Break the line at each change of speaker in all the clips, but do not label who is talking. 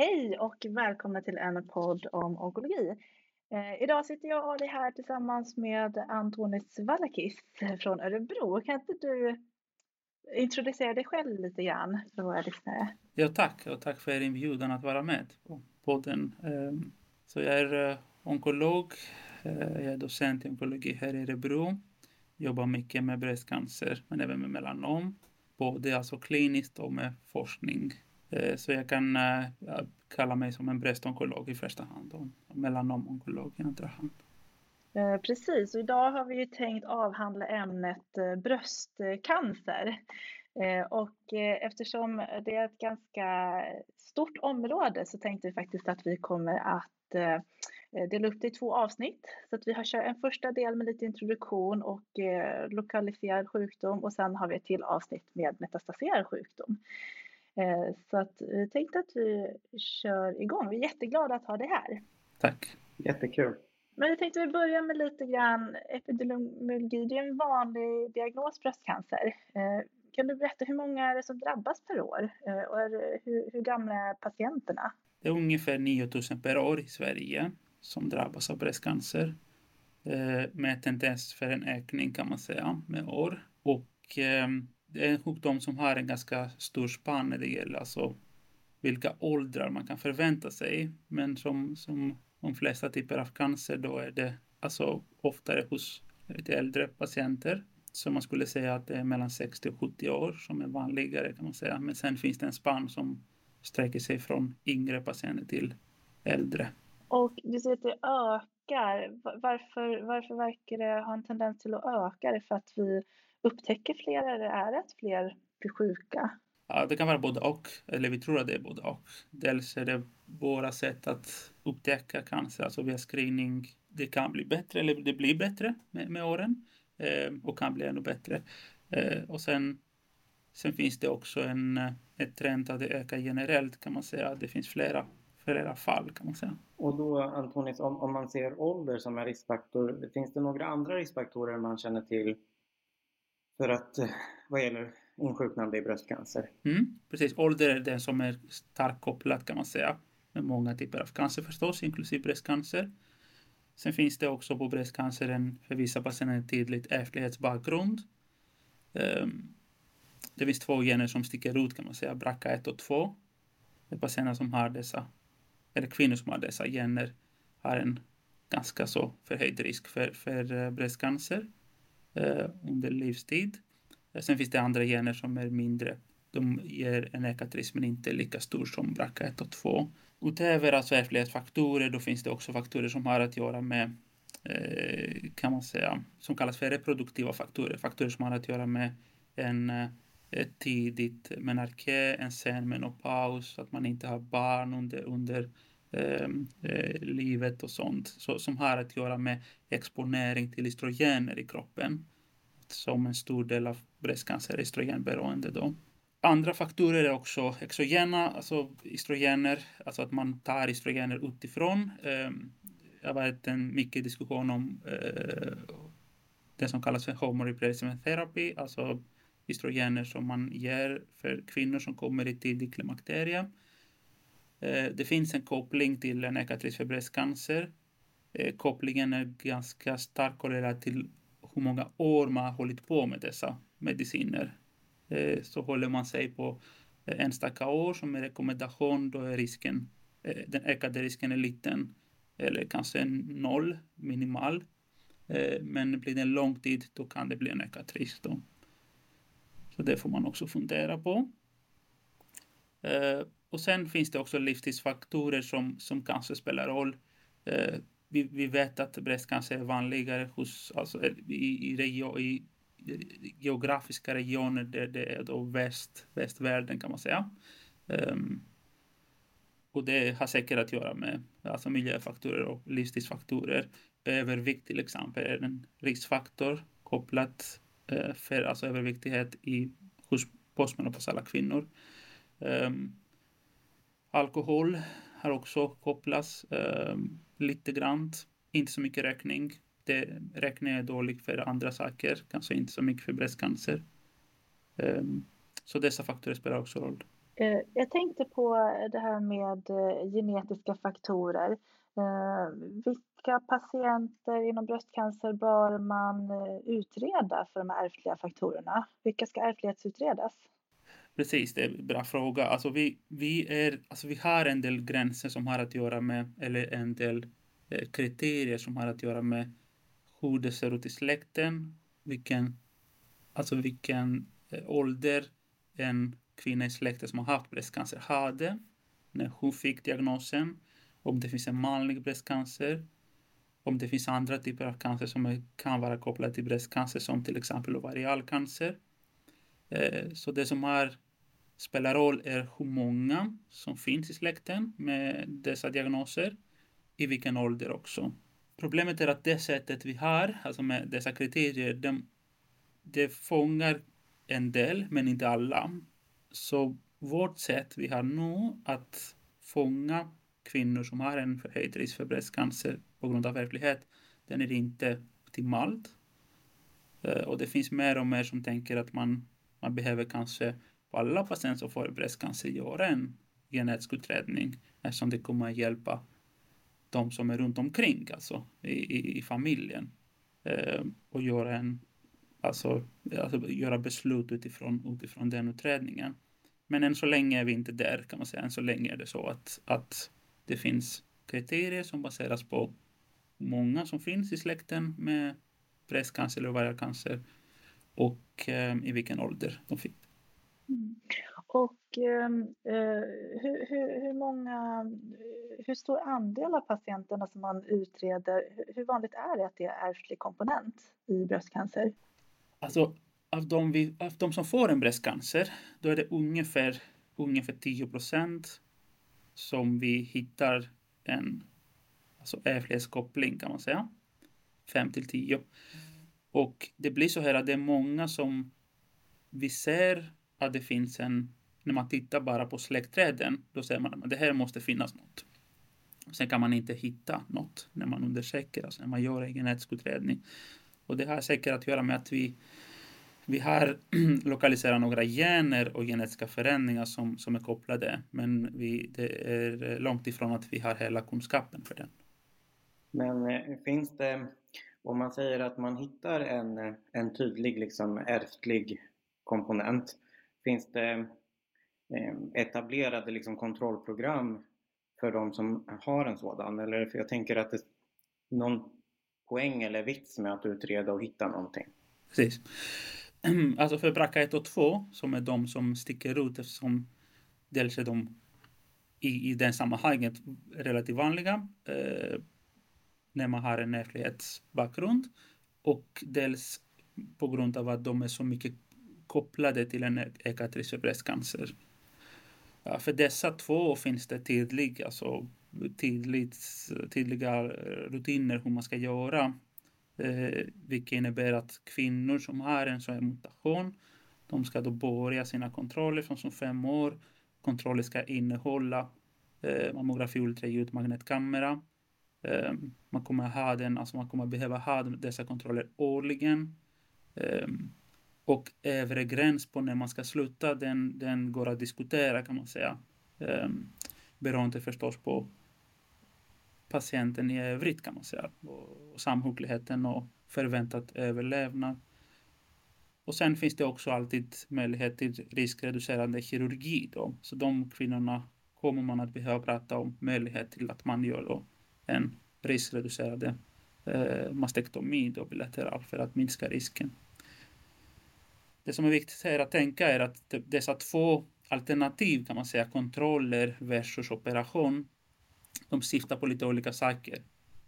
Hej och välkomna till en podd om onkologi. Eh, idag sitter jag och Ali här tillsammans med Antonis Valakis från Örebro. Kan inte du introducera dig själv lite grann för våra lyssnare?
Ja, tack och tack för inbjudan att vara med på podden. Eh, så jag är eh, onkolog, eh, jag är docent i onkologi här i Örebro. Jobbar mycket med bröstcancer men även med melanom, både alltså kliniskt och med forskning Eh, så jag kan eh, kalla mig som en bröstonkolog i första hand och melanomonkolog i andra hand.
Eh, precis, och idag har vi ju tänkt avhandla ämnet bröstcancer. Och eftersom det är ett ganska stort område så tänkte vi faktiskt att vi kommer att dela upp det i två avsnitt. Så att vi har kört en första del med lite introduktion och lokaliserad sjukdom och sen har vi ett till avsnitt med metastaserad sjukdom. Eh, så att vi tänkte att vi kör igång. Vi är jätteglada att ha dig här.
Tack.
Jättekul.
Men jag tänkte vi börja med lite grann epidemiologi. Det är en vanlig diagnos bröstcancer. Eh, kan du berätta hur många är det som drabbas per år eh, och hur, hur gamla är patienterna?
Det är ungefär 9000 per år i Sverige som drabbas av bröstcancer med tendens för en ökning kan man säga med år. Och ehm, det är en sjukdom som har en ganska stor spann när det gäller alltså vilka åldrar man kan förvänta sig. Men som, som de flesta typer av cancer då är det alltså oftare hos lite äldre patienter. Så man skulle säga att det är mellan 60 och 70 år som är vanligare kan man säga. Men sen finns det en spann som sträcker sig från yngre patienter till äldre.
Och du säger att det ökar. Varför, varför verkar det ha en tendens till att öka? Är det för att vi upptäcker fler eller är det att fler blir sjuka?
Ja, det kan vara både och, eller vi tror att det är både och. Dels är det våra sätt att upptäcka cancer, alltså via screening. Det kan bli bättre, eller det blir bättre med, med åren eh, och kan bli ännu bättre. Eh, och sen, sen finns det också en eh, ett trend att det ökar generellt kan man säga. Det finns flera, flera fall kan man säga.
Och då Antonis, om, om man ser ålder som en riskfaktor, finns det några andra riskfaktorer man känner till för att eh, vad gäller insjuknande i bröstcancer.
Mm, precis, ålder är den som är starkt kopplad kan man säga med många typer av cancer förstås, inklusive bröstcancer. Sen finns det också på bröstcancer för vissa patienter en tydlig ärftlighetsbakgrund. Ehm, det finns två gener som sticker ut kan man säga, BRCA1 och 2. Det är patienter som har dessa, eller kvinnor som har dessa gener har en ganska så förhöjd risk för, för eh, bröstcancer. Eh, under livstid. Eh, sen finns det andra gener som är mindre. De ger en ekatrisk men inte lika stor som BRCA1 och 2. Utöver alltså ärftlighetsfaktorer då finns det också faktorer som har att göra med eh, kan man säga, som kallas för reproduktiva faktorer. Faktorer som har att göra med en eh, ett tidigt menarké, en sen menopaus, att man inte har barn under, under eh, Ehm, eh, livet och sånt, så, som har att göra med exponering till estrogener i kroppen, som en stor del av bröstcancer är estrogenberoende då. Andra faktorer är också exogena, alltså estrogener, alltså att man tar estrogener utifrån. Eh, det har varit en mycket diskussion om eh, det som kallas för hormone replacement therapy, alltså estrogener som man ger för kvinnor som kommer i tidig klimakterie Eh, Eh, det finns en koppling till en ekatrisk för bröstcancer. Eh, kopplingen är ganska starkt korrelerad till hur många år man har hållit på med dessa mediciner. Eh, så håller man sig på enstaka år som en rekommendation, då är risken, den ökade risken är liten eller kanske noll, minimal. Men blir det en lång tid, då kan det bli en ökad risk. Då. Så det får man också fundera på. Eh, och sen finns det också livstidsfaktorer som, som kanske spelar roll. Eh, vi, vi vet att bröstcancer är vanligare hos, alltså, eh, i, i, regio, i geografiska regioner där det är då väst, västvärlden kan man säga. Um, och det har säkert att göra med alltså miljöfaktorer och livstidsfaktorer. Övervikt till exempel är en riskfaktor kopplat eh, för alltså överviktighet i, hos postmenopausala kvinnor. Um, Alkohol har också kopplats um, ehm, lite grann. Inte så mycket rökning. Det, rökning är dåligt för andra saker, kanske inte så mycket för bröstcancer. Um, så dessa faktorer spelar också roll.
Eh, jag tänkte på det här med eh, genetiska faktorer. Vilka patienter inom bröstcancer bör man eh, utreda för de här ärftliga faktorerna? Vilka ska ärftlighetsutredas?
Precis, det är en bra fråga. Alltså vi, vi, är, alltså vi har en del gränser som har att göra med, eller en del eh, kriterier som har att göra med hur det ser ut i släkten, vilken, alltså vilken eh, ålder en kvinna i släkten som har haft bröstcancer hade när hon fick diagnosen, om det finns en manlig bröstcancer, om det finns andra typer av cancer som kan vara kopplade till bröstcancer som till exempel ovarialcancer. Eh, så det som har spelar roll är hur många som finns i släkten med dessa diagnoser, i vilken ålder också. Problemet är att det sättet vi har, alltså med dessa kriterier, de, det fångar en del, men inte alla. Så vårt sätt vi har nu att fånga kvinnor som har en förhöjd risk för bröstcancer på grund av ärftlighet, den är inte optimalt. Eh, och det finns mer och mer som tänker att man, man behöver kanske på alla patienter som får bröstcancer göra en genetisk utredning eftersom det kommer att hjälpa de som är runt omkring, alltså i, i, i familjen. Eh, och göra en alltså, alltså göra beslut utifrån, utifrån den utredningen. Men än så länge är vi inte där kan man säga. Än så länge är det så att, att det finns kriterier som baseras på många som finns i släkten med bröstcancer eller ovarialcancer och eh, i vilken ålder de fick.
Mm. Och ehm, eh, hur, hur, hur, många, hur stor andel av patienterna som man utreder, hur vanligt är det att det är ärftlig komponent i bröstcancer?
Alltså, av de, vi, av de som får en bröstcancer, då är det ungefär, ungefär 10 procent som vi hittar en alltså ärftlighetskoppling kan man säga. 5 till 10. Och det blir så här att det är många som vi ser att det finns en, när man tittar bara på släktträden, då ser man att det här måste finnas något. Sen kan man inte hitta något när man undersöker, alltså när man gör en genetisk utredning. Och det har säkert att göra med att vi, vi har lokaliserat några gener och genetiska förändringar som, som är kopplade, men vi, det är långt ifrån att vi har hela kunskapen för den.
Men eh, finns det, om man säger att man hittar en, en tydlig liksom ärftlig komponent, finns det eh, etablerade liksom kontrollprogram för de som har en sådan? Eller för jag tänker att det, någon poäng eller vits med att utreda och hitta någonting.
Precis. Alltså för BRCA 1 och 2, som är de som sticker ut eftersom dels är de i, i den sammanhanget relativt vanliga eh, när man har en ärftlighetsbakgrund och dels på grund av att de är så mycket kopplade till en ekatrisk bröstcancer. Ja, för dessa två finns det tydlig, alltså tydligt, tydliga rutiner hur man ska göra. Eh, vilket innebär att kvinnor som har en sån här mutation, de ska då börja sina kontroller från som fem år. Kontroller ska innehålla eh, mammografi, ultraljud, magnetkamera. Eh, man kommer ha den, alltså man kommer behöva ha dessa kontroller årligen. Eh, och övre gräns på när man ska sluta, den, den går att diskutera kan man säga. Eh, beroende förstås på patienten i övrigt kan man säga. Och samhörigheten och förväntad överlevnad. Och sen finns det också alltid möjlighet till riskreducerande kirurgi då. Så de kvinnorna kommer man att behöva prata om möjlighet till att man gör då en riskreducerande eh, mastektomi då bilateral för att minska risken. Det som är viktigt här att tänka är att dessa två alternativ kan man säga, kontroller versus operation, de syftar på lite olika saker.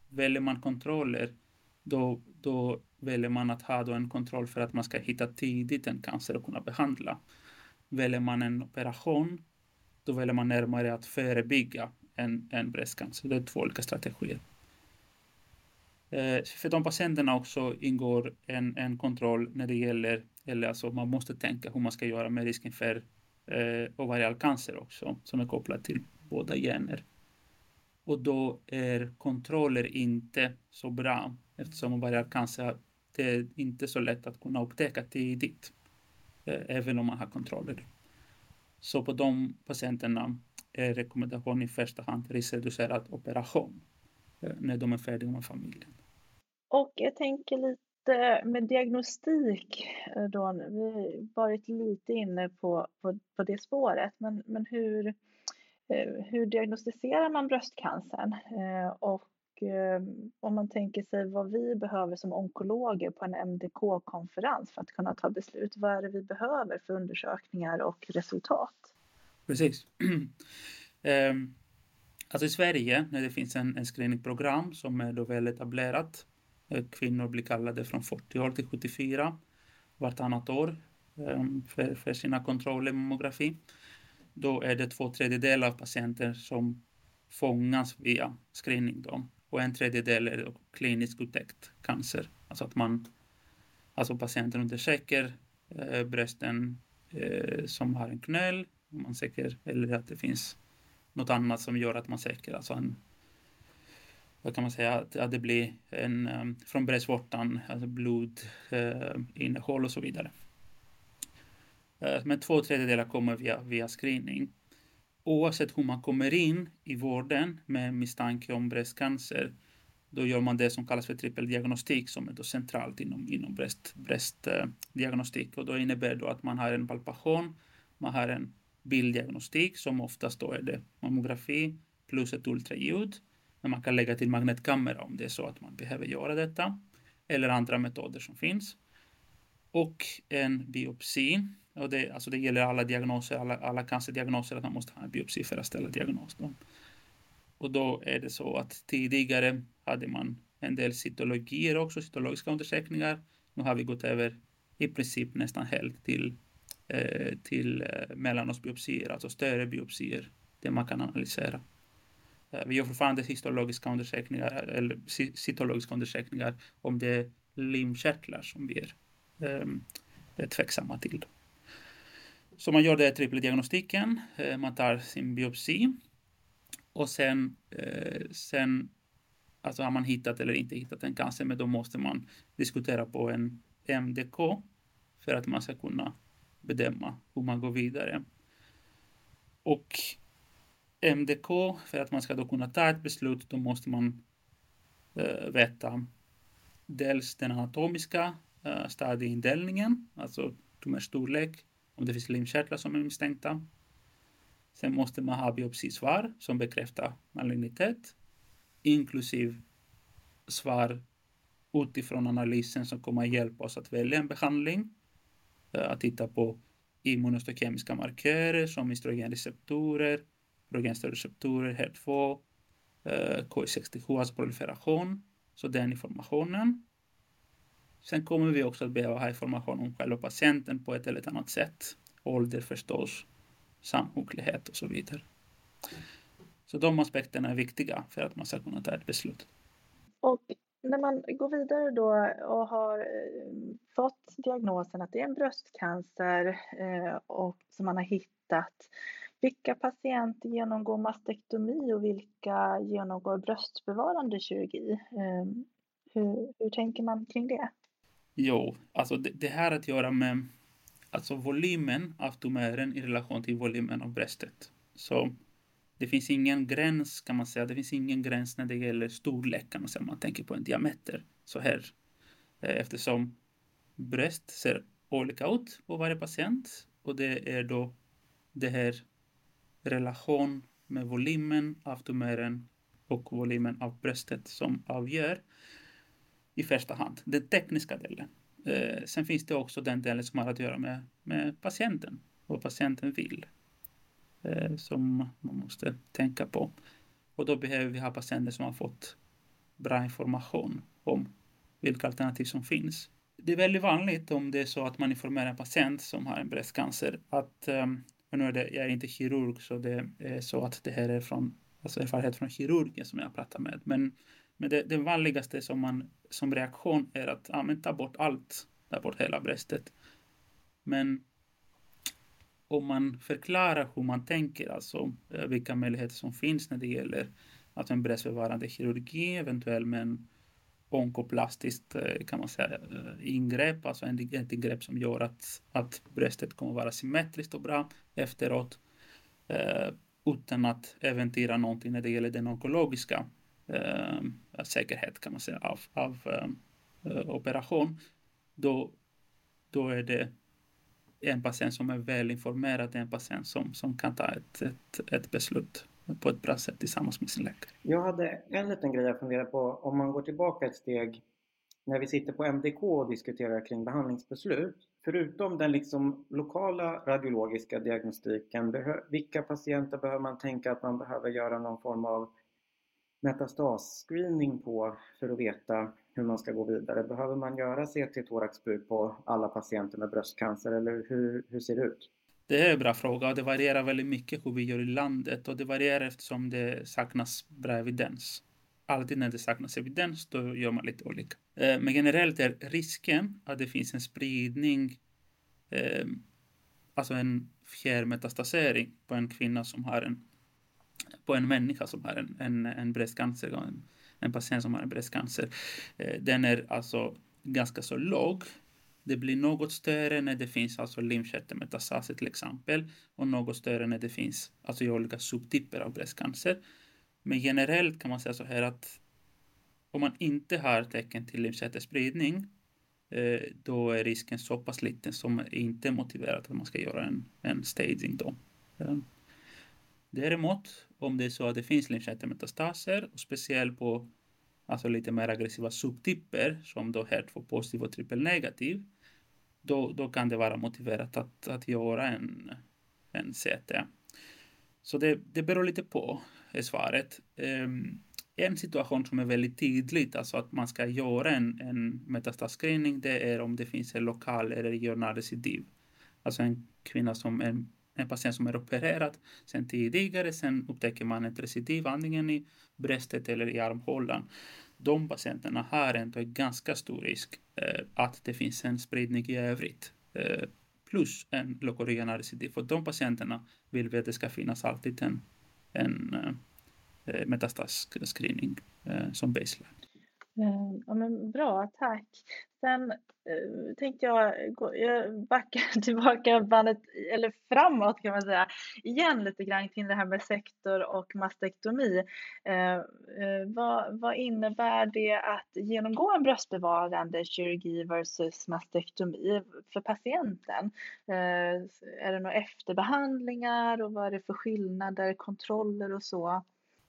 Väljer man kontroller, då, då väljer man att ha då en kontroll för att man ska hitta tidigt en cancer och kunna behandla. Väljer man en operation, då väljer man närmare att förebygga en, en bröstcancer. Det är två olika strategier. Eh, för de patienterna också ingår en, en kontroll när det gäller, eller alltså man måste tänka hur man ska göra med risken för eh, ovarial cancer också, som är kopplad till båda gener. Och då är kontroller inte så bra eftersom ovarial cancer det är inte så lätt att kunna upptäcka tidigt, eh, även om man har kontroller. Så på de patienterna är rekommendationen i första hand riskreducerad operation eh, när de är färdiga med familjen.
Och jag tänker lite Eh, med diagnostik eh, då, vi har varit lite inne på, på, på det spåret, men, men hur, eh, hur diagnostiserar man bröstcancern? Och ehm, om man tänker sig vad vi behöver som onkologer på en MDK-konferens för att kunna ta beslut, vad är det vi behöver för undersökningar och resultat?
Precis. Ehm, alltså i Sverige, när det finns en, en screeningprogram som är då väl etablerat, Eh, kvinnor blir kallade från 40 år till 74 vartannat år ehm, för, för sina kontroller mammografi. Då är det två tredjedelar av patienter som fångas via screening då. Och en tredjedel är kliniskt upptäckt cancer. Alltså att man, alltså patienten undersöker eh, brösten eh, som har en knöl man säker, eller att det finns något annat som gör att man säker, alltså en, vad kan man säga, att, att det blir en, um, från bröstvårtan, alltså blodinnehåll eh, uh, och så vidare. Uh, men två tredjedelar kommer via, via screening. Oavsett hur man kommer in i vården med misstanke om bröstcancer, då gör man det som kallas för trippeldiagnostik som är då centralt inom, inom bröst, bröstdiagnostik. Och då innebär det att man har en palpation, man har en bilddiagnostik som oftast då är det mammografi plus ett ultraljud. Men man kan lägga till magnetkamera om det är så att man behöver göra detta. Eller andra metoder som finns. Och en biopsi. Och det, alltså det gäller alla diagnoser, alla, alla cancerdiagnoser, att man måste ha en biopsi för att ställa diagnos. Då. Och då är det så att tidigare hade man en del cytologier också, cytologiska undersökningar. Nu har vi gått över i princip nästan helt till Eh, till eh, mellanårsbiopsier, alltså större biopsier, där man kan analysera. Eh, vi gör fortfarande histologiska undersökningar, eller cytologiska undersökningar om det är limkärtlar som vi är, är tveksamma till. Så man gör det trippeldiagnostiken, eh, man tar sin biopsi och sen, sen alltså har man hittat eller inte hittat en cancer, men då måste man diskutera på en MDK för att man ska kunna bedöma hur man går vidare. Och MDK, för att man ska då kunna ta ett beslut, då måste man eh, veta dels den anatomiska eh, stadieindelningen, alltså tumörstorlek, om det finns limkörtlar som är misstänkta. Sen måste man ha biopsisvar som bekräftar malignitet, inklusive svar utifrån analysen som kommer att hjälpa oss att välja en behandling. Eh, att titta på immunostokemiska markörer som östrogenreceptorer, progesteronreceptorer, HER2, eh, K67, alltså proliferation. Så den informationen. Sen kommer vi också att behöva ha information om själva patienten på ett eller annat sätt. Ålder förstås, samsjuklighet och så vidare. Så de aspekterna är viktiga för att man ska kunna ta ett beslut.
Och när man går vidare då och har eh, fått diagnosen att det är en bröstcancer eh, och som man har hittat, vilka patienter genomgår mastektomi och vilka genomgår bröstbevarande kirurgi? Ehm, hur, hur tänker man kring det?
Jo, alltså det, det här att göra med alltså volymen av tumören i relation till volymen av bröstet. Så det finns ingen gräns kan man säga. Det finns ingen gräns när det gäller storlek kan man säga. Om man tänker på en diameter så här. Eh, eftersom bröst ser olika ut på varje patient och det är då det här relation med volymen av tumören och volymen av bröstet som avgör i första hand den tekniska delen. Eh, sen finns det också den delen som har att göra med, med patienten, vad patienten vill eh, som man måste tänka på. Och då behöver vi ha patienter som har fått bra information om vilka alternativ som finns. Det är väldigt vanligt om det är så att man informerar en patient som har en bröstcancer att, um, nu är det, jag är inte kirurg så det är så att det här är från alltså erfarenhet från kirurgen som jag pratar med. Men, men det, det vanligaste som, man, som reaktion är att ja, men ta bort allt, ta bort hela bröstet. Men om man förklarar hur man tänker, alltså eh, vilka möjligheter som finns när det gäller att en bröstbevarande kirurgi, eventuellt med en onkoplastiskt eh, kan man säga eh, ingrepp, alltså ett ingrepp som gör att, att bröstet kommer vara symmetriskt och bra efteråt eh, utan att äventyra någonting när det gäller den onkologiska säkerhet kan man säga av, av operation. Då, då är det en patient som är väl informerad, en patient som, som kan ta ett, ett, ett beslut på ett bra sätt tillsammans med sin läkare.
Jag hade en liten grej jag funderar på. Om man går tillbaka ett steg när vi sitter på MDK och diskuterar kring behandlingsbeslut. Förutom den liksom lokala radiologiska diagnostiken, vilka patienter behöver man tänka att man behöver göra någon form av metastasscreening på för att veta hur man ska gå vidare? Behöver man göra CT-thoraxbruk på alla patienter med bröstcancer eller hur, hur ser det ut?
Det är en bra fråga och det varierar väldigt mycket hur vi gör i landet och det varierar eftersom det saknas bra evidens. Alltid när det saknas evidens då gör man lite olika. Eh, men generellt är risken att det finns en spridning, eh, alltså en fjärrmetastasering på en kvinna som har en, på en människa som har en, en, en bröstcancer, en, en patient som har en bröstcancer. Eh, den är alltså ganska så låg det blir något större när det finns alltså lymfkörtelmetastaser till exempel och något större när det finns alltså i olika subtyper av bröstcancer. Men generellt kan man säga så här att om man inte har tecken till lymfkörtelspridning eh, då är risken så pass liten som inte är motiverat att man ska göra en, en staging då. Eh, däremot om det är så att det finns lymfkörtelmetastaser och speciellt på alltså lite mer aggressiva subtyper som då HER2 positiv och trippelnegativ, då, då kan det vara motiverat att, att göra en, en CT. Så det, det beror lite på, är svaret. Um, en situation som är väldigt tydligt, alltså att man ska göra en, en metastasscreening, det är om det finns en lokal eller regional recidiv. Alltså en kvinna som en, en patient som är opererad sen tidigare, sen upptäcker man ett recidiv antingen i bröstet eller i armhålan de patienterna har ändå en ganska stor risk eh, att det finns en spridning i övrigt. Eh, plus en lokoregional recidiv. För de patienterna vill vi att det ska finnas alltid en, en eh, eh metastasscreening eh, som baseline.
Ehm, ja, men bra, tack. Sen eh, tänkte jag, gå, jag backa tillbaka bandet, eller framåt kan man säga, igen lite grann till det här med sektor och mastektomi. Eh, eh, vad, vad innebär det att genomgå en bröstbevarande kirurgi versus mastektomi för patienten? Eh, är det några efterbehandlingar och vad är det för skillnader, kontroller och så?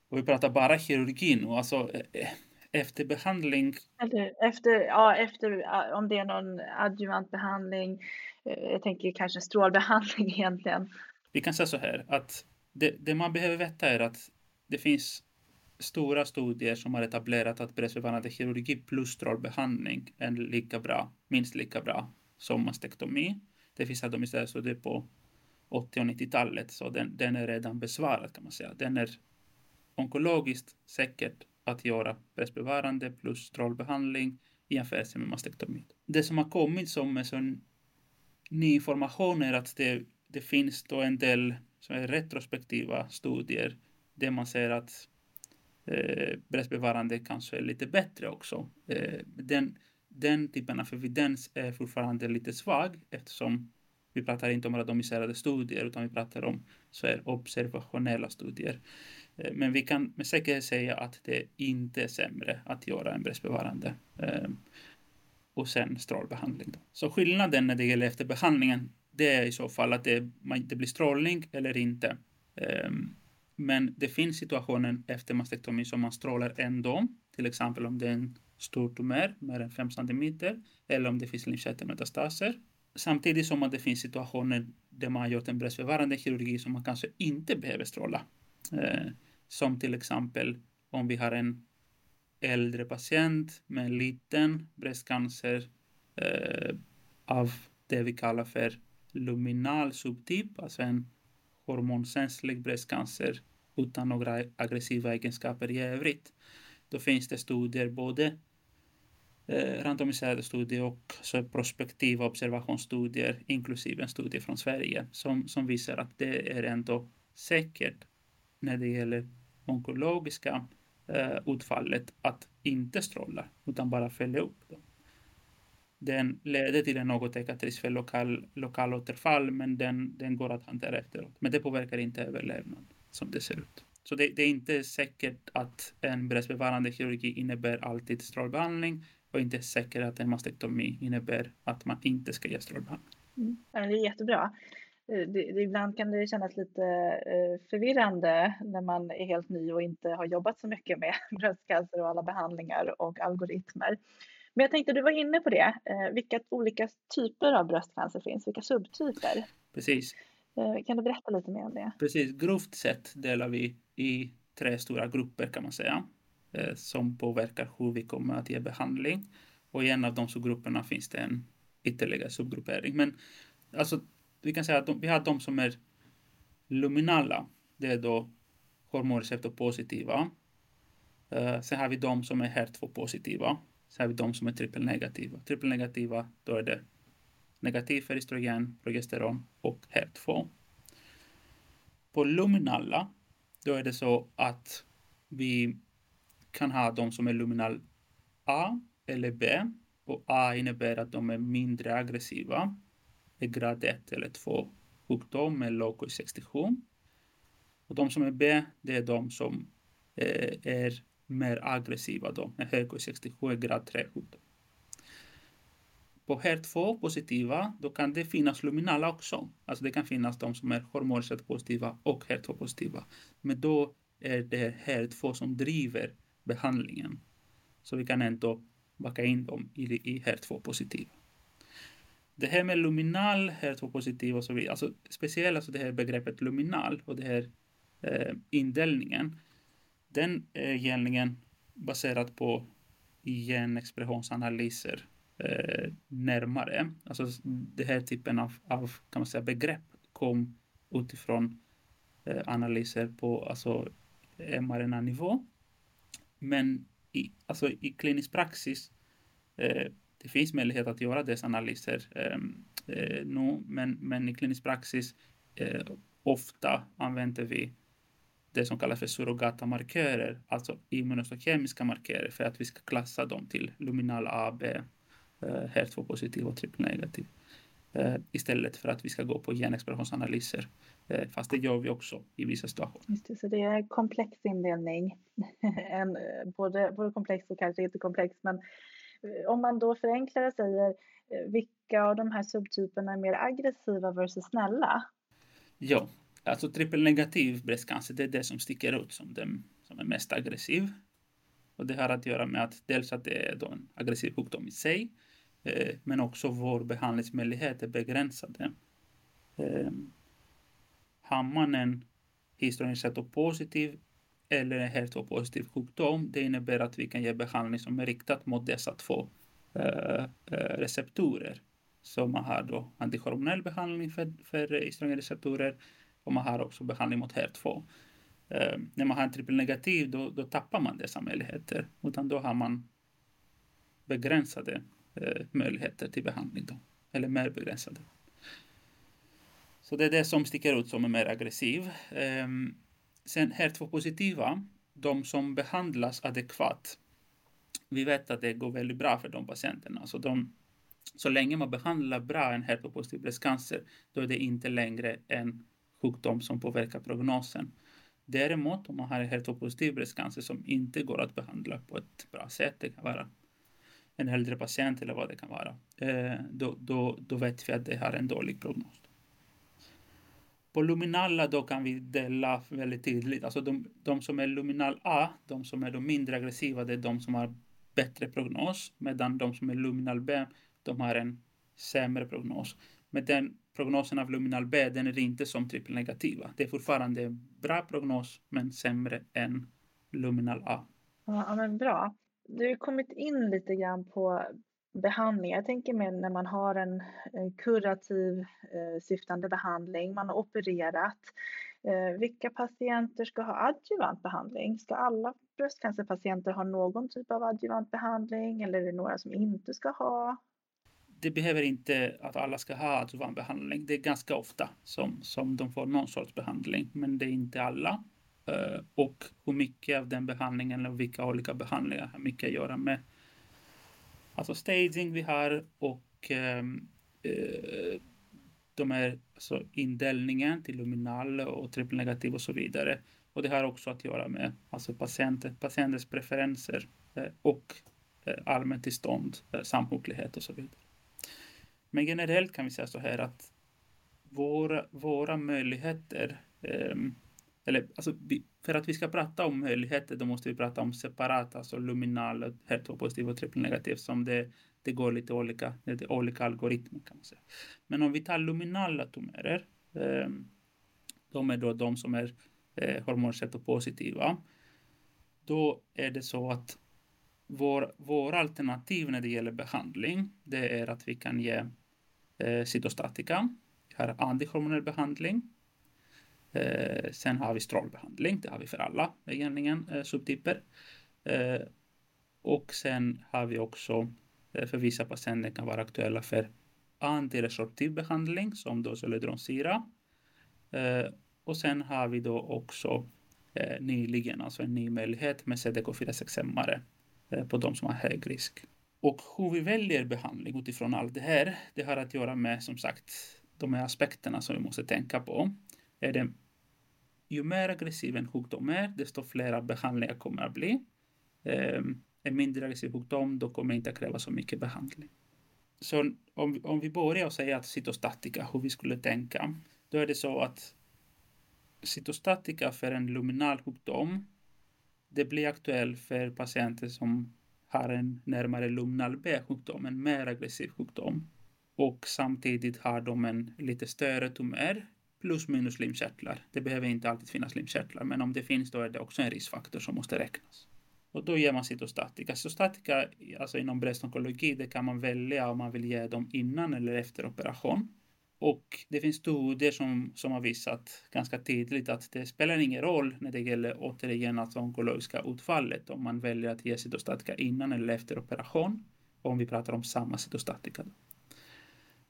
Och vi pratar bara kirurgin och alltså eh, eh, eh, efterbehandling?
Eller efter, ja, efter, om det är någon adjuvantbehandling. Eh, jag tänker kanske strålbehandling egentligen.
Vi kan säga så här att det, det man behöver veta är att det finns stora studier som har etablerat att bröstbevarande kirurgi plus strålbehandling är lika bra, minst lika bra som mastektomi. Det finns atomiserade studier på 80 och 90-talet, så den, den är redan besvarad kan man säga. Den är onkologiskt säkert att göra bröstbevarande plus strålbehandling i jämförelse med mastektomi. Det som har kommit som en sån ny information är att det, det finns då en del som är retrospektiva studier där man ser att eh, bröstbevarande kanske är lite bättre också. Eh, den, den typen av evidens är fortfarande lite svag eftersom vi pratar inte om randomiserade studier utan vi pratar om så här, observationella studier. Eh, men vi kan med säkerhet säga att det inte är sämre att göra en bröstbevarande eh, och sen strålbehandling. Då. Så skillnaden när det gäller efterbehandlingen det är i så fall att det, det blir strålning eller inte. Ehm, men det finns situationer efter mastektomi som man strålar ändå, till exempel om det är en stor tumör, mer än 5 cm, eller om det finns lymfkörtelmetastaser. Samtidigt som att det finns situationer där man har gjort en bröstbevarande kirurgi som man kanske inte behöver stråla. Eh, som till exempel om vi har en äldre patient med liten bröstcancer eh, av det vi kallar för luminal subtyp, alltså en hormonkänslig bröstcancer utan några aggressiva egenskaper i övrigt. Då finns det studier, både eh, randomiserade studier och så prospektiva observationsstudier, inklusive en studie från Sverige, som, som visar att det är ändå säkert när det gäller onkologiska eh, utfallet att inte stråla, utan bara följa upp dem. Den leder till en något ekatrisk för lokal, lokal återfall, men den, den går att hantera efteråt. Men det påverkar inte överlevnad som det ser ut. Så det, det är inte säkert att en bröstbevarande kirurgi innebär alltid strålbehandling och inte säkert att en mastektomi innebär att man inte ska ge strålbehandling.
Mm. det är jättebra. Eh, det, ibland kan det kännas lite eh, förvirrande när man är helt ny och inte har jobbat så mycket med bröstcancer och alla behandlingar och algoritmer. Men jag tänkte, du var inne på det, eh, vilka olika typer av bröstcancer finns, vilka subtyper?
Precis.
Kan du berätta lite mer om det?
Precis, grovt sett delar vi i tre stora grupper kan man säga, som påverkar hur vi kommer att ge behandling. Och i en av de subgrupperna finns det en ytterligare subgruppering. Men alltså vi kan säga att de, vi har de som är luminala. Det är då hormonreceptorpositiva. Uh, eh, sen har vi de som är HER2-positiva. Sen har vi de som är trippelnegativa. Trippelnegativa, då är det negativ för estrogen, progesteron och HER2. På luminala, då är det så att vi kan ha de som är luminal A eller B. Och A innebär att de är mindre aggressiva är grad 1 eller 2 sjukdom med låg 67. Och de som är B, det är de som eh, är mer aggressiva då, med hög 67 är grad 3 sjukdom. På HER2 positiva, då kan det finnas luminala också. Alltså det kan finnas de som är hormonreceptor positiva och HER2 positiva. Men då är det HER2 som driver behandlingen. Så vi kan ändå backa in dem i, i HER2 positiva. Det här med luminal, här två positiva och så vidare, alltså speciellt alltså det här begreppet luminal och det här eh, indelningen, den eh, är egentligen baserad på genexpressionsanalyser eh, närmare. Alltså den här typen av, av kan man säga, begrepp kom utifrån eh, analyser på alltså, mRNA-nivå. Men i, alltså, i klinisk praxis eh, det finns möjlighet att göra dessa analyser ehm, eh, nu, men, men i klinisk praxis eh, ofta använder vi det som kallas för surrogata markörer, alltså immunostokemiska markörer, för att vi ska klassa dem till luminal AB, eh, HER2-positiv och trippelnegativ. Eh, istället för att vi ska gå på genexpressionsanalyser. Eh, fast det gör vi också i vissa situationer.
Just det, så det är komplex indelning. en, eh, både, både komplex och kanske inte komplex, men Eh, om man då förenklar och säger eh, vilka av de här subtyperna är mer aggressiva versus snälla?
Ja, alltså trippelnegativ bröstcancer, det är det som sticker ut som den som är mest aggressiv. Och det har att göra med att dels att det är då en aggressiv sjukdom i sig, eh, men också vår behandlingsmöjlighet är begränsade. Eh, har man en historisk positiv eller en HER2-positiv sjukdom. Det innebär att vi kan ge behandling som är riktad mot dessa två eh, eh, receptorer. Så man har då antihormonell behandling för, för receptorer, och man har också behandling mot HER2. Eh, när man har en trippelnegativ då, då tappar man dessa möjligheter, utan då har man begränsade eh, möjligheter till behandling då, eller mer begränsade. Så det är det som sticker ut som är mer aggressiv. Um, Sen HER2-positiva, de som behandlas adekvat, vi vet att det går väldigt bra för de patienterna. Så, de, så länge man behandlar bra en HER2-positiv bröstcancer, då är det inte längre en sjukdom som påverkar prognosen. Däremot om man har HER2-positiv bröstcancer som inte går att behandla på ett bra sätt, det kan vara en äldre patient eller vad det kan vara, eh, då, då, då vet vi att det har en dålig prognos. På luminala då kan vi dela väldigt tydligt. Alltså de, de som är luminal A, de som är de mindre aggressiva, det är de som har bättre prognos. Medan de som är luminal B, de har en sämre prognos. Men den prognosen av luminal B, den är inte som trippelnegativa. Det är fortfarande bra prognos, men sämre än luminal A.
Ja, men bra. Du har kommit in lite grann på behandling. Jag tänker mig när man har en eh, kurativ eh, syftande behandling, man har opererat. Eh, vilka patienter ska ha adjuvant behandling? Ska alla bröstcancerpatienter ha någon typ av adjuvant behandling eller är det några som inte ska ha?
Det behöver inte att alla ska ha adjuvant behandling. Det är ganska ofta som, som de får någon sorts behandling, men det är inte alla. Och hur mycket av den behandlingen eller vilka olika behandlingar har mycket att göra med alltså staging vi har och ehm, eh, de här alltså indelningen till luminal och trippelnegativ och så vidare. Och det har också att göra med alltså patienter, patientens preferenser eh, och eh, allmänt tillstånd, eh, samsjuklighet och så vidare. Men generellt kan vi säga så här att våra, våra möjligheter ehm, eller alltså, för att vi ska prata om möjligheter då måste vi prata om separata, alltså luminal, HER2-positiv och trippelnegativ som det, det går lite olika, det är olika algoritmer kan man säga. Men om vi tar luminala tumörer, eh, de är då de som är eh, hormonreceptorpositiva, då är det så att vår, vår alternativ när det gäller behandling, det är att vi kan ge eh, cytostatika, vi har antihormonell behandling, Eh, sen har vi strålbehandling, det har vi för alla egentligen eh, subtyper. Eh, och sen har vi också eh, för vissa patienter kan vara aktuella för antiresorptiv behandling som då Celedronsyra. Eh, och sen har vi då också eh, nyligen, alltså en ny möjlighet med CDK4-6-hämmare eh, på de som har hög risk. Och hur vi väljer behandling utifrån allt det här, det har att göra med som sagt de här aspekterna som vi måste tänka på. Är det ju mer aggressiv en sjukdom är, desto fler behandlingar kommer att bli. Ehm, en mindre aggressiv sjukdom, då kommer det inte att kräva så mycket behandling. Så om, om vi börjar och säger att cytostatika, hur vi skulle tänka, då är det så att cytostatika för en luminal sjukdom, det blir aktuellt för patienter som har en närmare luminal B-sjukdom, en mer aggressiv sjukdom. Och samtidigt har de en lite större tumör plus minus slimkörtlar. Det behöver inte alltid finnas slimkörtlar, men om det finns då är det också en riskfaktor som måste räknas. Och då ger man cytostatika. Cytostatika alltså inom bröstonkologi det kan man välja om man vill ge dem innan eller efter operation. Och det finns studier som, som har visat ganska tydligt att det spelar ingen roll när det gäller återigen alltså onkologiska utfallet om man väljer att ge cytostatika innan eller efter operation. Om vi pratar om samma cytostatika.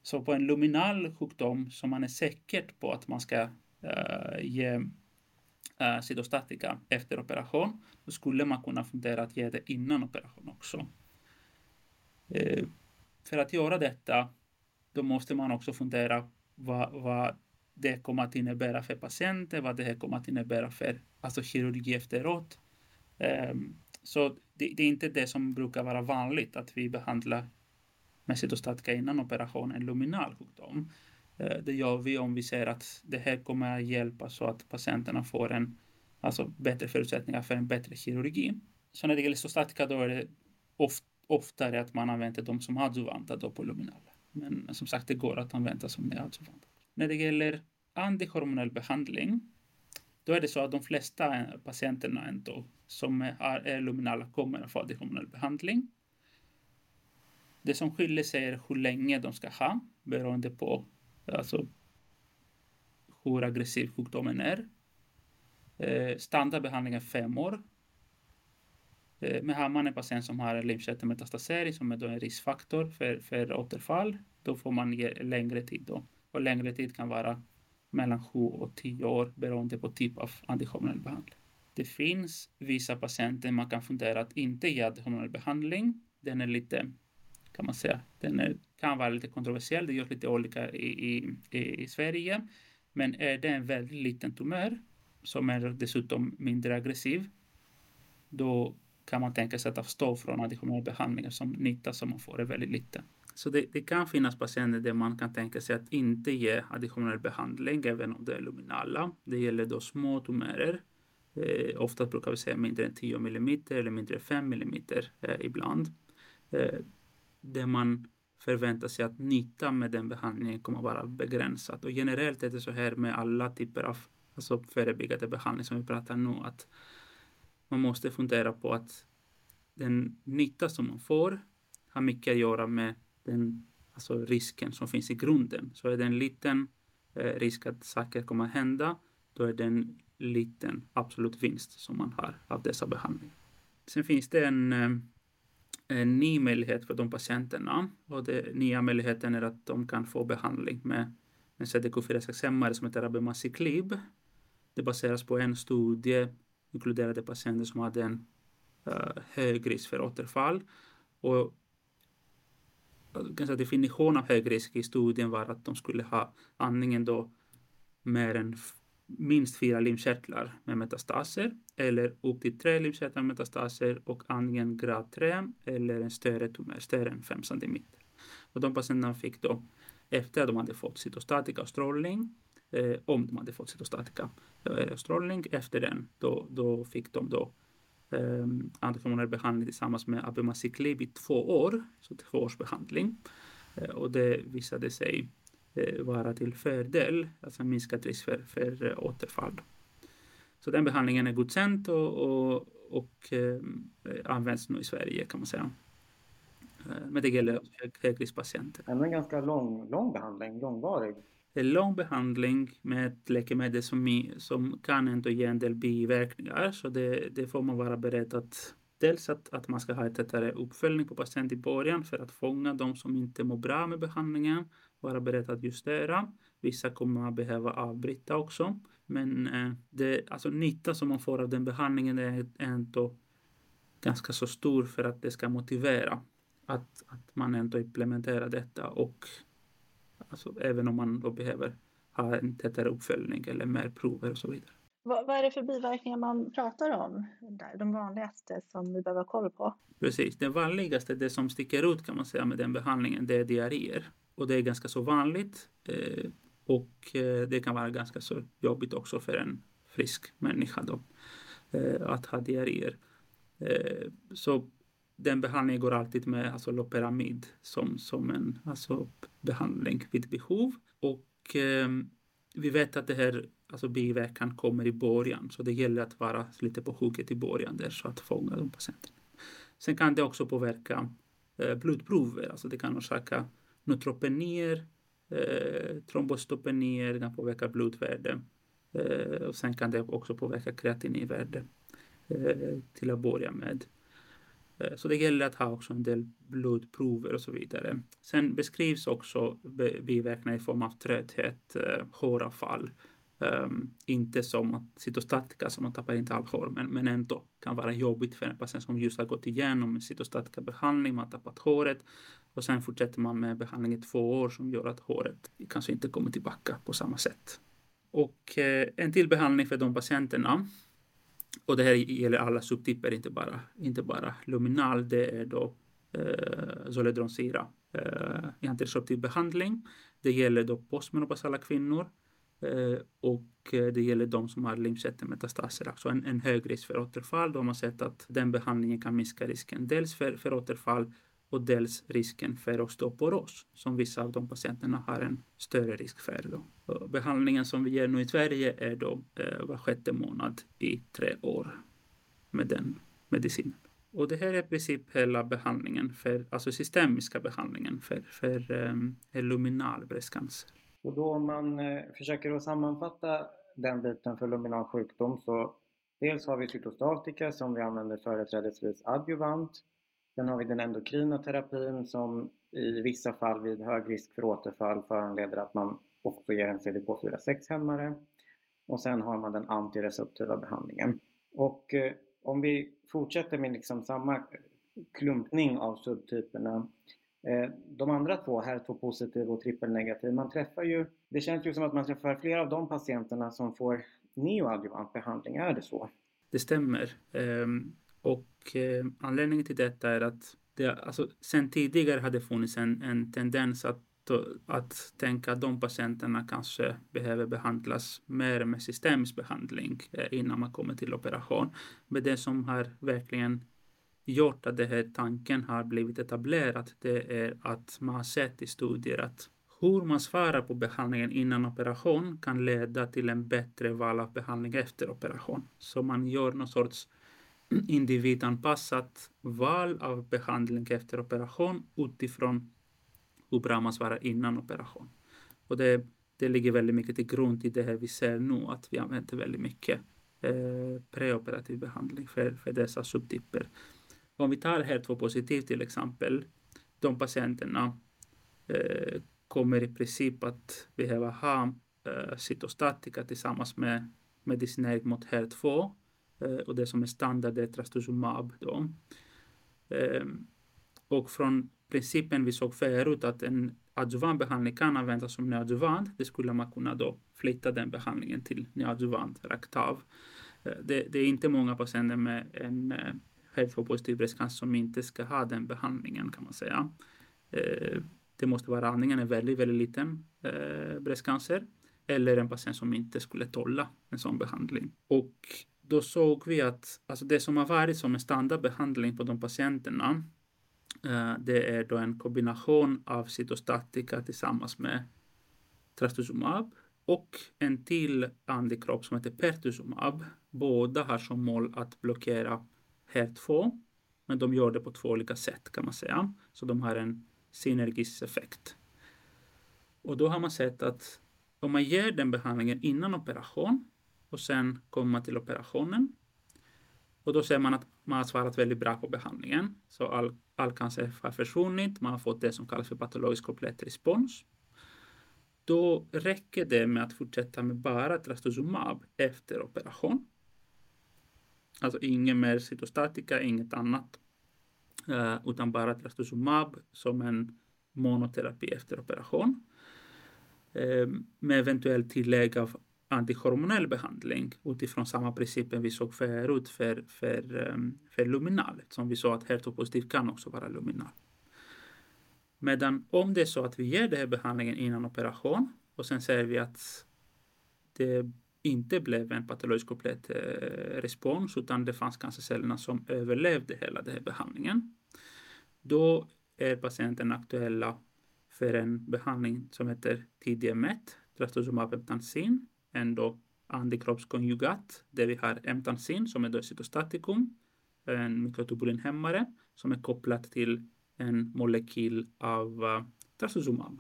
Så på en luminal sjukdom som man är säker på att man ska uh, ge uh, cytostatika efter operation, då skulle man kunna fundera att ge det innan operation också. Uh, för att göra detta, då måste man också fundera vad, vad det kommer att innebära för patienten, vad det kommer att innebära för alltså kirurgi efteråt. Um, så det, det, är inte det som brukar vara vanligt, att vi behandlar med cytostatika innan operation en luminal sjukdom. Eh, det gör vi om vi ser att det här kommer att hjälpa så att patienterna får en, alltså bättre förutsättningar för en bättre kirurgi. Så när det gäller cytostatika då är det oft, oftare att man använder dem som adjuvanta då på luminal. Men som sagt, det går att använda som adjuvanta. När det gäller antihormonell behandling, då är det så att de flesta eh, patienterna ändå som är, är luminala kommer att få antihormonell behandling. Det som skiljer sig är hur länge de ska ha beroende på alltså, hur aggressiv sjukdomen är. Eh, standardbehandling är fem år. Eh, men har man en patient som har lymfkörtelmetastasering som är då en riskfaktor för, för återfall, då får man ge längre tid då. Och längre tid kan vara mellan sju och tio år beroende på typ av antihormonell behandling. Det finns vissa patienter man kan fundera att inte ge antihormonell behandling. Den är lite kan man säga. Den är, kan vara lite kontroversiell, det görs lite olika i, i, i Sverige. Men är det en väldigt liten tumör som är dessutom mindre aggressiv, då kan man tänka sig att avstå från additionella behandlingar som nytta som man får är väldigt liten. Så det, det, kan finnas patienter där man kan tänka sig att inte ge additionell behandling även om det är luminala. Det gäller då små tumörer. Eh, ofta brukar vi säga mindre än 10 mm eller mindre än 5 mm eh, ibland. Eh, där man förväntar sig att nytta med den behandlingen kommer att vara begränsat. Och generellt är det så här med alla typer av alltså förebyggande behandling som vi pratar nu, att man måste fundera på att den nytta som man får har mycket att göra med den alltså risken som finns i grunden. Så är det en liten eh, risk att saker kommer att hända, då är det en liten absolut vinst som man har av dessa behandlingar. Sen finns det en eh, en ny möjlighet för de patienterna. Och den nya möjligheten är att de kan få behandling med en CDK4-6-hämmare som heter Abemaciclib. Det baseras på en studie, inkluderade patienter som hade en uh, hög risk för återfall. Och definition av hög risk i studien var att de skulle ha andningen då mer än minst fyra lymfkörtlar med metastaser eller upp till tre lymfkörtlar med metastaser och antingen grad 3 eller en större tumör, större än 5 cm. Och de patienterna fick då, efter att de hade fått cytostatika och strålning, eh, om de hade fått cytostatika eh, och strålning, efter den, då, då fick de då eh, antihormonell behandling tillsammans med abemaciclib i två år, så två års behandling. Eh, och det visade sig vara till fördel, alltså minskad risk för, för eh, återfall. Så den behandlingen är godkänd och, och, och eh, används nu i Sverige kan man säga. Eh, men det gäller hög, högriskpatienter.
En ganska lång, lång behandling, långvarig.
En lång behandling med ett läkemedel som, som kan ändå ge en del biverkningar, så det, det får man vara beredd att Dels att, att man ska ha ett tätare uppföljning på patient i början för att fånga de som inte mår bra med behandlingen vara beredd att justera. Vissa kommer att behöva avbryta också. Men eh, det, alltså nytta som man får av den behandlingen är ändå ganska så stor för att det ska motivera att, att man ändå implementerar detta och alltså, även om man då behöver ha en tätare uppföljning eller mer prover och så vidare.
Vad, vad är det för biverkningar man pratar om? Där, de vanligaste som vi behöver ha koll på?
Precis, det vanligaste, det som sticker ut kan man säga med den behandlingen, det är diarréer. Och det är ganska så vanligt eh, och eh, det kan vara ganska så jobbigt också för en frisk människa då, eh, att ha diarréer. Eh, så den behandlingen går alltid med alltså loperamid som, som en alltså, behandling vid behov. Och eh, vi vet att det här alltså biverkan kommer i början, så det gäller att vara lite på hugget i början där så att fånga de patienterna. Sen kan det också påverka eh, blodprover, alltså det kan orsaka neutropenier, eh, trombostopenier kan påverka blodvärde eh, och sen kan det också påverka kreatininvärde eh, till att börja med. Eh, så det gäller att ha också en del blodprover och så vidare. Sen beskrivs också biverkningar i form av trötthet, eh, håravfall, Um, inte som att cytostatika, som man tappar inte all hår, men, men ändå kan vara jobbigt för en patient som just har gått igenom en cytostatika behandling, man har tappat håret och sen fortsätter man med behandling i två år som gör att håret kanske inte kommer tillbaka på samma sätt. Och eh, en till behandling för de patienterna, och det här gäller alla subtyper, inte bara, inte bara luminal, det är då eh, Zoledronsyra eh, i antiresorptiv behandling. Det gäller då postmenopausala kvinnor Eh, och eh, det gäller de som har lymfkörtelmetastaser, alltså en, en hög risk för återfall. Då har man sett att den behandlingen kan minska risken dels för, för återfall och dels risken för osteoporos som vissa av de patienterna har en större risk för. Då. Behandlingen som vi ger nu i Sverige är då eh, var sjätte månad i tre år med den medicinen. Och det här är i princip hela behandlingen, för, alltså systemiska behandlingen för, för eh, um, luminal bröstcancer.
Och då om man eh, försöker att sammanfatta den biten för luminal sjukdom så dels har vi cytostatika som vi använder företrädesvis adjuvant. Sen har vi den endokrina terapin som i vissa fall vid hög risk för återfall föranleder att man också ger en CDK4-6-hämmare. Och sen har man den antireceptiva behandlingen. Och eh, om vi fortsätter med liksom samma klumpning av subtyperna Eh, de andra två, HER2-positiv och trippelnegativ, man träffar ju, det känns ju som att man träffar flera av de patienterna som får neoadjuvant behandling, är det så?
Det stämmer. Ehm, och eh, anledningen till detta är att det, alltså, sen tidigare hade funnits en, en tendens att att tänka att de patienterna kanske behöver behandlas mer med systemisk behandling eh, innan man kommer till operation. Men det som har verkligen gjort att den här tanken har blivit etablerad, det är att man har sett i studier att hur man svarar på behandlingen innan operation kan leda till en bättre val av behandling efter operation. Så man gör någon sorts individanpassat val av behandling efter operation utifrån hur bra man svarar innan operation. Och det, det ligger väldigt mycket till grund i det här vi ser nu, att vi använder väldigt mycket eh, preoperativ behandling för, för dessa subtyper. Om vi tar HER2-positiv till exempel, de patienterna eh, kommer i princip att behöva ha eh, cytostatika tillsammans med medicinering mot HER2 Eh, och det som är standard är trastuzumab. Då. Eh, och från principen vi såg förut att en adjuvant behandling kan användas som neoadjuvant, det skulle man kunna då flytta den behandlingen till neoadjuvant rakt av. Eh, det, det, är inte många patienter med en HER2-positiv bröstcancer som inte ska ha den behandlingen kan man säga. Det måste vara antingen en väldigt, väldigt liten bröstcancer eller en patient som inte skulle tåla en sån behandling. Och då såg vi att alltså det som har varit som en standardbehandling på de patienterna eh, det är då en kombination av cytostatika tillsammans med trastuzumab och en till antikropp som heter pertuzumab. Båda har som mål att blockera HER2 men de gör det på två olika sätt kan man säga. Så de har en synergisk effekt. Och då har man sett att om man ger den behandlingen innan operation och sen kommer man till operationen och då ser man att man har svarat väldigt bra på behandlingen. Så all, all cancer har försvunnit, man har fått det som kallas för patologisk komplett respons. Då räcker det med att fortsätta med bara trastuzumab efter operation. Alltså ingen mer cytostatika, inget annat. Uh, utan bara trastuzumab som en monoterapi efter operation. Eh, med eventuellt tillägg av antihormonell behandling utifrån samma principen vi såg förut för, för, ehm, för luminal, som vi sa att HER2-positiv kan också vara luminal. Medan om det är så att vi ger den här behandlingen innan operation och sen säger vi att det inte blev en patologisk komplett eh, respons utan det fanns cancercellerna som överlevde hela den här behandlingen. Då är patienten aktuella för en behandling som heter TDMET, trastuzumab emtansin, en antikroppskonjugat där vi har emtansin som är då cytostatikum, en mikrotubulinhämmare som är kopplat till en molekyl av uh, trastuzumab.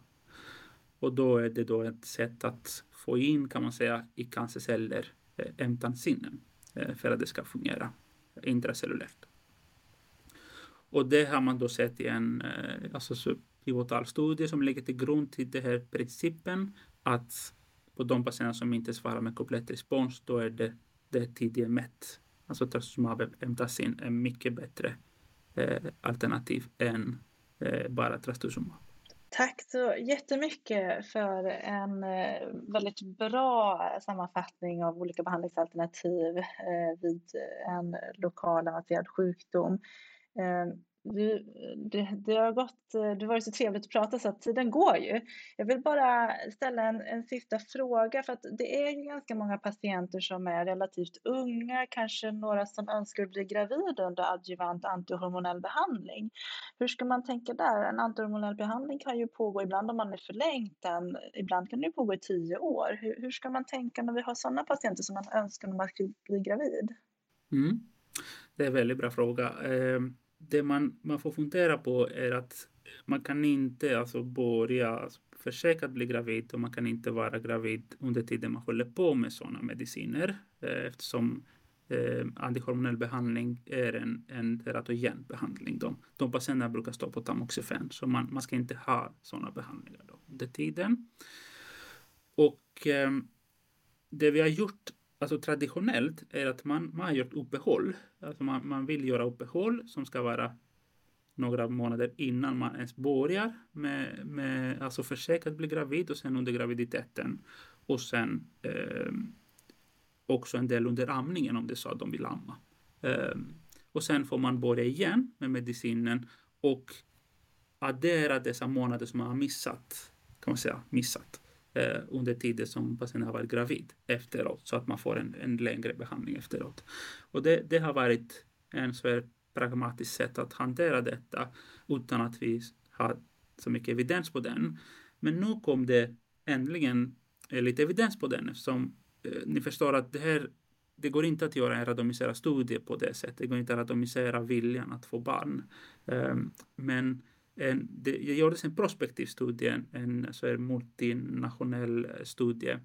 Och då är det då ett sätt att få in, kan man säga, i cancerceller eh, emtansinen eh, för att det ska fungera intracellulärt. Och det har man då sett i en eh, alltså, pivotal studie som ligger till grund till den här principen att på de patienter som inte svarar med komplett respons, då är det, det tidiga mätt. Alltså trastuzumab emtasin är mycket bättre eh, alternativ än eh, bara trastuzumab.
Tack så jättemycket för en eh, väldigt bra sammanfattning av olika behandlingsalternativ eh, vid en lokal avancerad sjukdom. Eh, du, det, det, har gått, det har varit så trevligt att prata så att tiden går ju. Jag vill bara ställa en, en sista fråga för att det är ju ganska många patienter som är relativt unga, kanske några som önskar bli gravida under adjuvant antihormonell behandling. Hur ska man tänka där? En antihormonell behandling kan ju pågå ibland om man är förlängt den, ibland kan det pågå i tio år. Hur, hur ska man tänka när vi har sådana patienter som man önskar när man ska bli gravid?
Mm. Det är en väldigt bra fråga. Eh det man, man får fundera på är att man kan inte alltså börja försöka bli gravid och man kan inte vara gravid under tiden man håller på med sådana mediciner eh, eftersom eh, antihormonell behandling är en, en teratogen behandling. De, de patienterna brukar stå på tamoxifen så man, man ska inte ha sådana behandlingar då under tiden. Och eh, det vi har gjort alltså traditionellt är att man, man har gjort uppehåll. Alltså man, man vill göra uppehåll som ska vara några månader innan man ens börjar med, med alltså försök att bli gravid och sen under graviditeten och sen eh, också en del under amningen om det är så att de vill amma. Eh, och sen får man börja igen med medicinen och addera dessa månader som man har missat, kan man säga, missat eh, under tiden som patienten har varit gravid efteråt så att man får en, en längre behandling efteråt. Och det, det har varit en så pragmatiskt sätt att hantera detta utan att vi har så mycket evidens på den. Men nu kom det äntligen eh, lite evidens på den eftersom eh, ni förstår att det här det går inte att göra en randomiserad studie på det sättet. Det går inte att randomisera viljan att få barn. Um, men en, det gjordes en prospektiv studie, en så här multinationell eh, studie,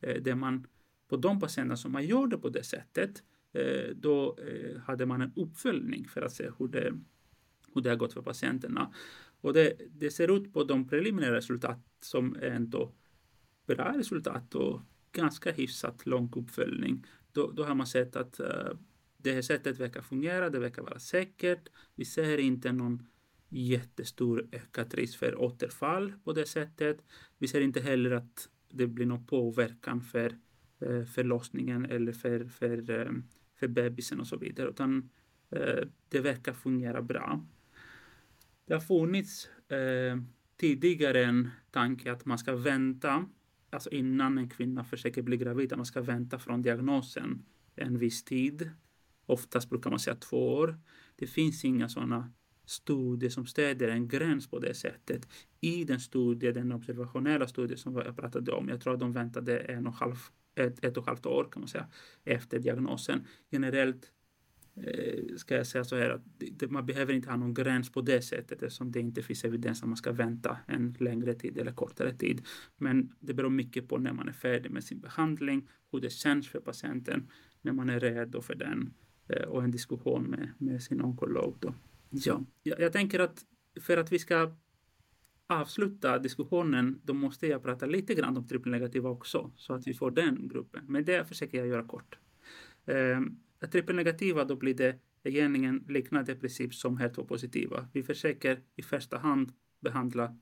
eh, där man på de patienter som man gjorde på det sättet, eh, då eh, hade man en uppföljning för att se hur det, hur det har gått för patienterna. Och det, det ser ut på de preliminära resultat som är ändå bra resultat och ganska hyfsat lång uppföljning. Då, då har man sett att eh, det här sättet verkar fungera, det verkar vara säkert. Vi ser inte någon jättestor ökad risk för återfall på det sättet. Vi ser inte heller att det blir någon påverkan för eh, förlossningen eller för, för, eh, för bebisen och så vidare, utan eh, det verkar fungera bra. Det har funnits tidigare en tanke att man ska vänta, alltså innan en kvinna försöker bli gravid, att man ska vänta från diagnosen en viss tid. Oftast brukar man säga två år. Det finns inga sådana studier som stödjer en gräns på det sättet. I den studie, den observationella studie som jag pratade om, jag tror att de väntade en och halv, ett, ett och ett halvt år kan man säga efter diagnosen. Generellt Eh, ska jag säga så här att man behöver inte ha någon gräns på det sättet eftersom det inte finns evidens att man ska vänta en längre tid eller kortare tid. Men det beror mycket på när man är färdig med sin behandling, hur det känns för patienten, när man är redo för den eh, och en diskussion med, med sin onkolog. Då. Ja, jag, jag tänker att för att vi ska avsluta diskussionen, då måste jag prata lite grann om trippelnegativa också, så att vi får den gruppen. Men det försöker jag göra kort. Ehm, um, trippelnegativa då blir det egentligen liknande princip som HER2-positiva. Vi försöker i första hand behandla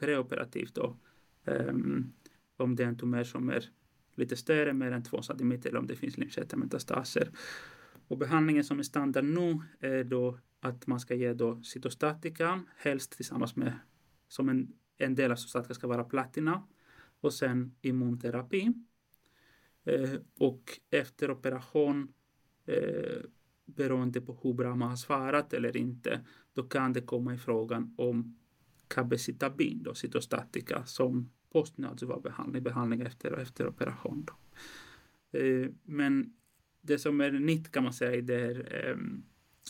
preoperativt då, um, om det är en tumör som är lite större, mer än 2 centimeter, eller om det finns lymfkörtelmetastaser. Och behandlingen som är standard nu är då att man ska ge då cytostatika, helst tillsammans med, som en, en del av cytostatika ska vara platina, och sen immunterapi. Eh, och efter operation eh, beroende på hur bra man har svarat eller inte, då kan det komma i frågan om cabecitabin, då, cytostatika, som postnadjuval behandling, behandling efter efter operation. Då. Eh, men det som är nytt kan man säga i den här eh,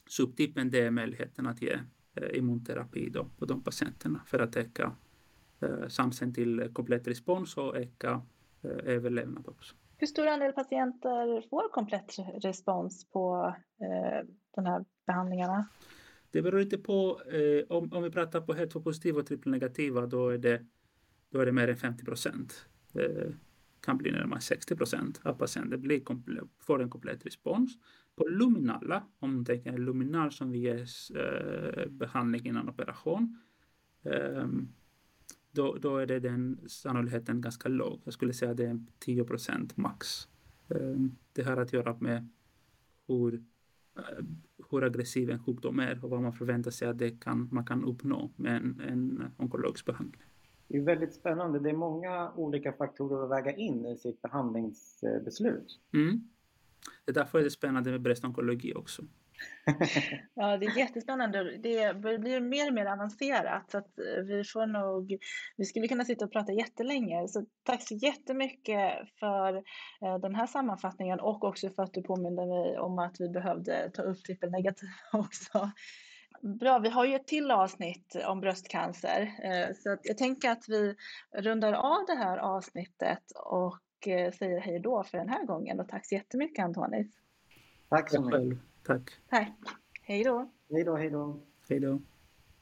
subtypen, det är möjligheten att ge eh, immunterapi då på de patienterna för att öka eh, chansen till komplett respons och öka eh, överlevnad också.
Hur stor andel patienter får komplett respons på eh, de här behandlingarna?
Det beror lite på, eh, om, om vi pratar på HER2-positiva och trippelnegativa, då är det, då är det mer än 50 procent. Eh, kan bli närmare 60 procent av patienter blir får en komplett respons. På luminala, om man tänker en luminal som vi ger eh, behandling innan operation, eh, då, då är det den sannolikheten ganska låg. Jag skulle säga att det är 10 procent max. Eh, det har att göra med hur, eh, hur aggressiv en sjukdom är och vad man förväntar sig att det kan, man kan uppnå med en, en onkologisk behandling.
Det är väldigt spännande. Det är många olika faktorer att väga in i sitt behandlingsbeslut.
Mm. Det är därför är det spännande med brestonkologi också.
ja, det är jättespännande. Det blir mer och mer avancerat så att eh, vi får nog, vi skulle kunna sitta och prata jättelänge. Så tack så jättemycket för eh, den här sammanfattningen och också för att du påminde mig om att vi behövde ta upp trippelnegativ också. Bra, vi har ju ett till avsnitt om bröstcancer eh, så jag tänker att vi rundar av det här avsnittet och säger hej då för den här gången och tack så jättemycket Antonis.
Tack så mycket.
Tack.
Tack. Hej då.
Hej då, hej då.
Hej då.